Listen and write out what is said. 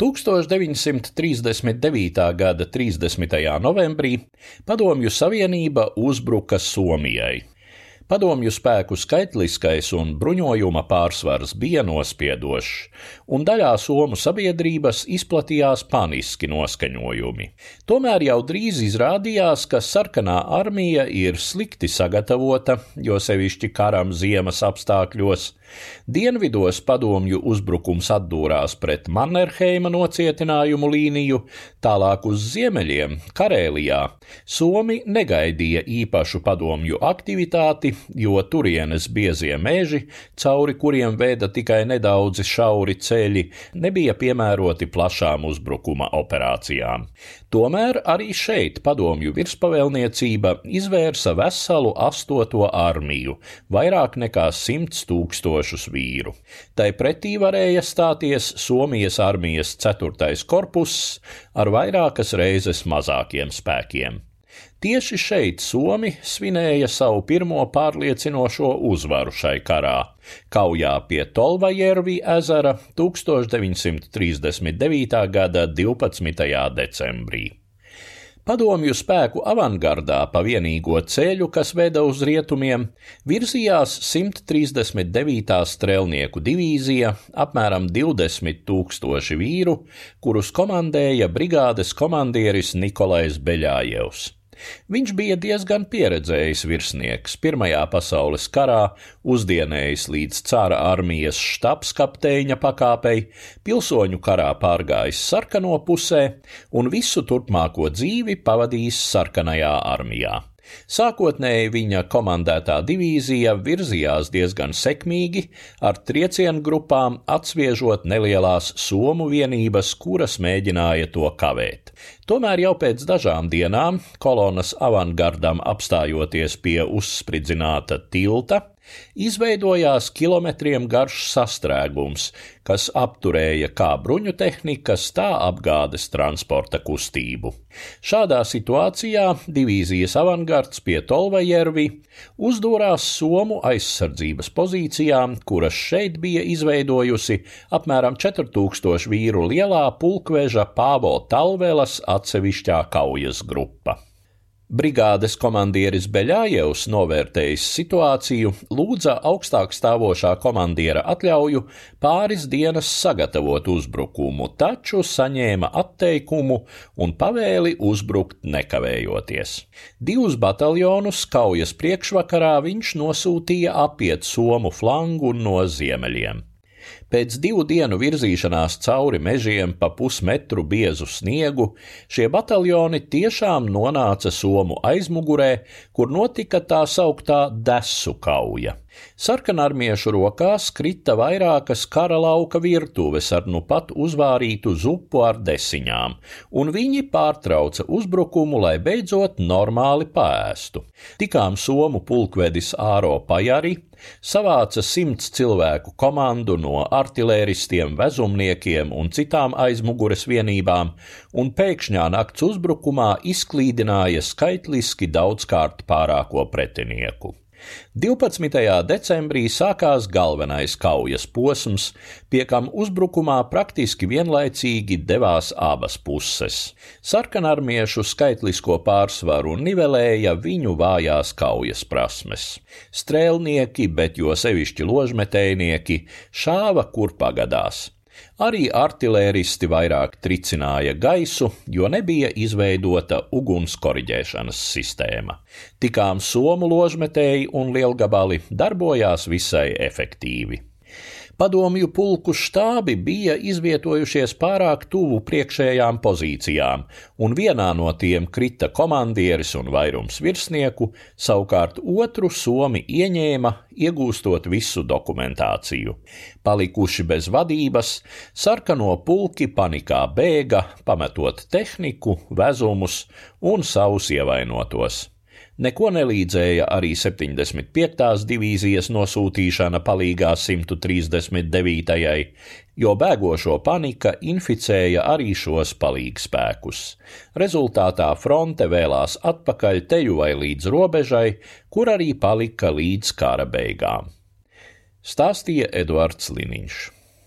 1939. gada 30. novembrī Padomju Savienība uzbruka Somijai. Padomju spēku skaitliskais un bruņojuma pārsvars bija nospiedošs, un daļā somu sabiedrības izplatījās paniski noskaņojumi. Tomēr jau drīz izrādījās, ka sarkanā armija ir slikti sagatavota, jo sevišķi karam ziemas apstākļos. Dienvidos padomju uzbrukums atdūrās pret Mannerheima nocietinājumu līniju, tālāk uz ziemeļiem, Karēlijā. Somi negaidīja īpašu padomju aktivitāti, jo turienes biezie meži, cauri kuriem veda tikai nedaudzi šauri ceļi, nebija piemēroti plašām uzbrukuma operācijām. Tomēr arī šeit padomju virspavēlniecība izvērsa veselu astoto armiju, vairāk nekā simts tūkstošus vīru. Tai pretī varēja stāties Somijas armijas ceturtais korpuss ar vairākas reizes mazākiem spēkiem. Tieši šeit Somi svinēja savu pirmo pārliecinošo uzvaru šai karā, kaujā pie Tolvajervi ezera 1939. gada 12. decembrī. Padomju spēku avangardā pa vienīgo ceļu, kas veda uz rietumiem, virzījās 139. strēlnieku divīzija, apmēram 20 tūkstoši vīru, kurus komandēja brigādes komandieris Nikolais Beļājevs. Viņš bija diezgan pieredzējis virsnieks, Pirmajā pasaules karā uzdienējis līdz cara armijas štabskapteiņa pakāpei, pilsoņu karā pārgājis sarkano pusē un visu turpmāko dzīvi pavadījis sarkanajā armijā. Sākotnēji viņa komandētā divīzija virzījās diezgan sekmīgi, ar triecienu grupām atsviežot nelielās somu vienības, kuras mēģināja to kavēt. Tomēr jau pēc dažām dienām kolonas avangardam apstājoties pie uzspridzināta tilta, izveidojās kilometriem garš sastrēgums, kas apturēja kā bruņu tehnikas, tā apgādes transporta kustību. Šādā situācijā divīzijas avangards pie Tolvajervi uzdūrās Somu aizsardzības pozīcijām, kuras šeit bija izveidojusi apmēram 4000 vīru lielā pulkveža Pāvo Talvelas atsevišķā kaujas grupa. Brigādes komandieris Beļājevs, novērtējis situāciju, lūdza augstāk stāvošā komandiera atļauju pāris dienas sagatavot uzbrukumu, taču saņēma atteikumu un pavēli uzbrukt nekavējoties. Divus bataljonus kaujas priekšvakarā viņš nosūtīja apiet Somu flangu no ziemeļiem. Pēc divu dienu virzīšanās cauri mežiem pa pusmetru biezu sniegu, šie bataljoni tiešām nonāca Somu aizmugurē, kur notika tā sauktā desu kauja. Sarkanarmiešu rokās krita vairākas kara lauka virtuves ar nu pat uzvārītu zupu ar desiņām, un viņi pārtrauca uzbrukumu, lai beidzot normāli pēstu. Tikām somu pulkvedis Āro Pajari savāca simts cilvēku komandu no artilēristiem, vezumniekiem un citām aizmugures vienībām, un pēkšņā nakts uzbrukumā izklīdināja skaitliski daudzkārt pārāko pretinieku. 12. decembrī sākās galvenais kaujas posms, pie kam uzbrukumā praktiski vienlaicīgi devās abas puses. Sarkanarmiešu skaitlisko pārsvaru nivelēja viņu vājās kaujas prasmes. Strēlnieki, bet jo sevišķi ložmetējnieki, šāva kur pagadās. Arī artilēristi vairāk tricināja gaisu, jo nebija izveidota uguns koriģēšanas sistēma. Tikām somu ložmetēji un lielgabali darbojās visai efektīvi. Padomju pulku štābi bija izvietojušies pārāk tuvu priekšējām pozīcijām, un vienā no tiem krita komandieris un vairums virsnieku, savukārt otru somi ieņēma, iegūstot visu dokumentāciju. Palikuši bez vadības, sarkano pulki panikā bēga, pametot tehniku, vezumus un savus ievainotos. Neko nelīdzēja arī 75. divīzijas nosūtīšana palīgā 139. jo bēgošo panika inficēja arī šos palīgspēkus. Rezultātā fronte vēlās atpakaļ teju vai līdz robežai, kur arī palika līdz kara beigām. Stāstīja Eduards Liniņš.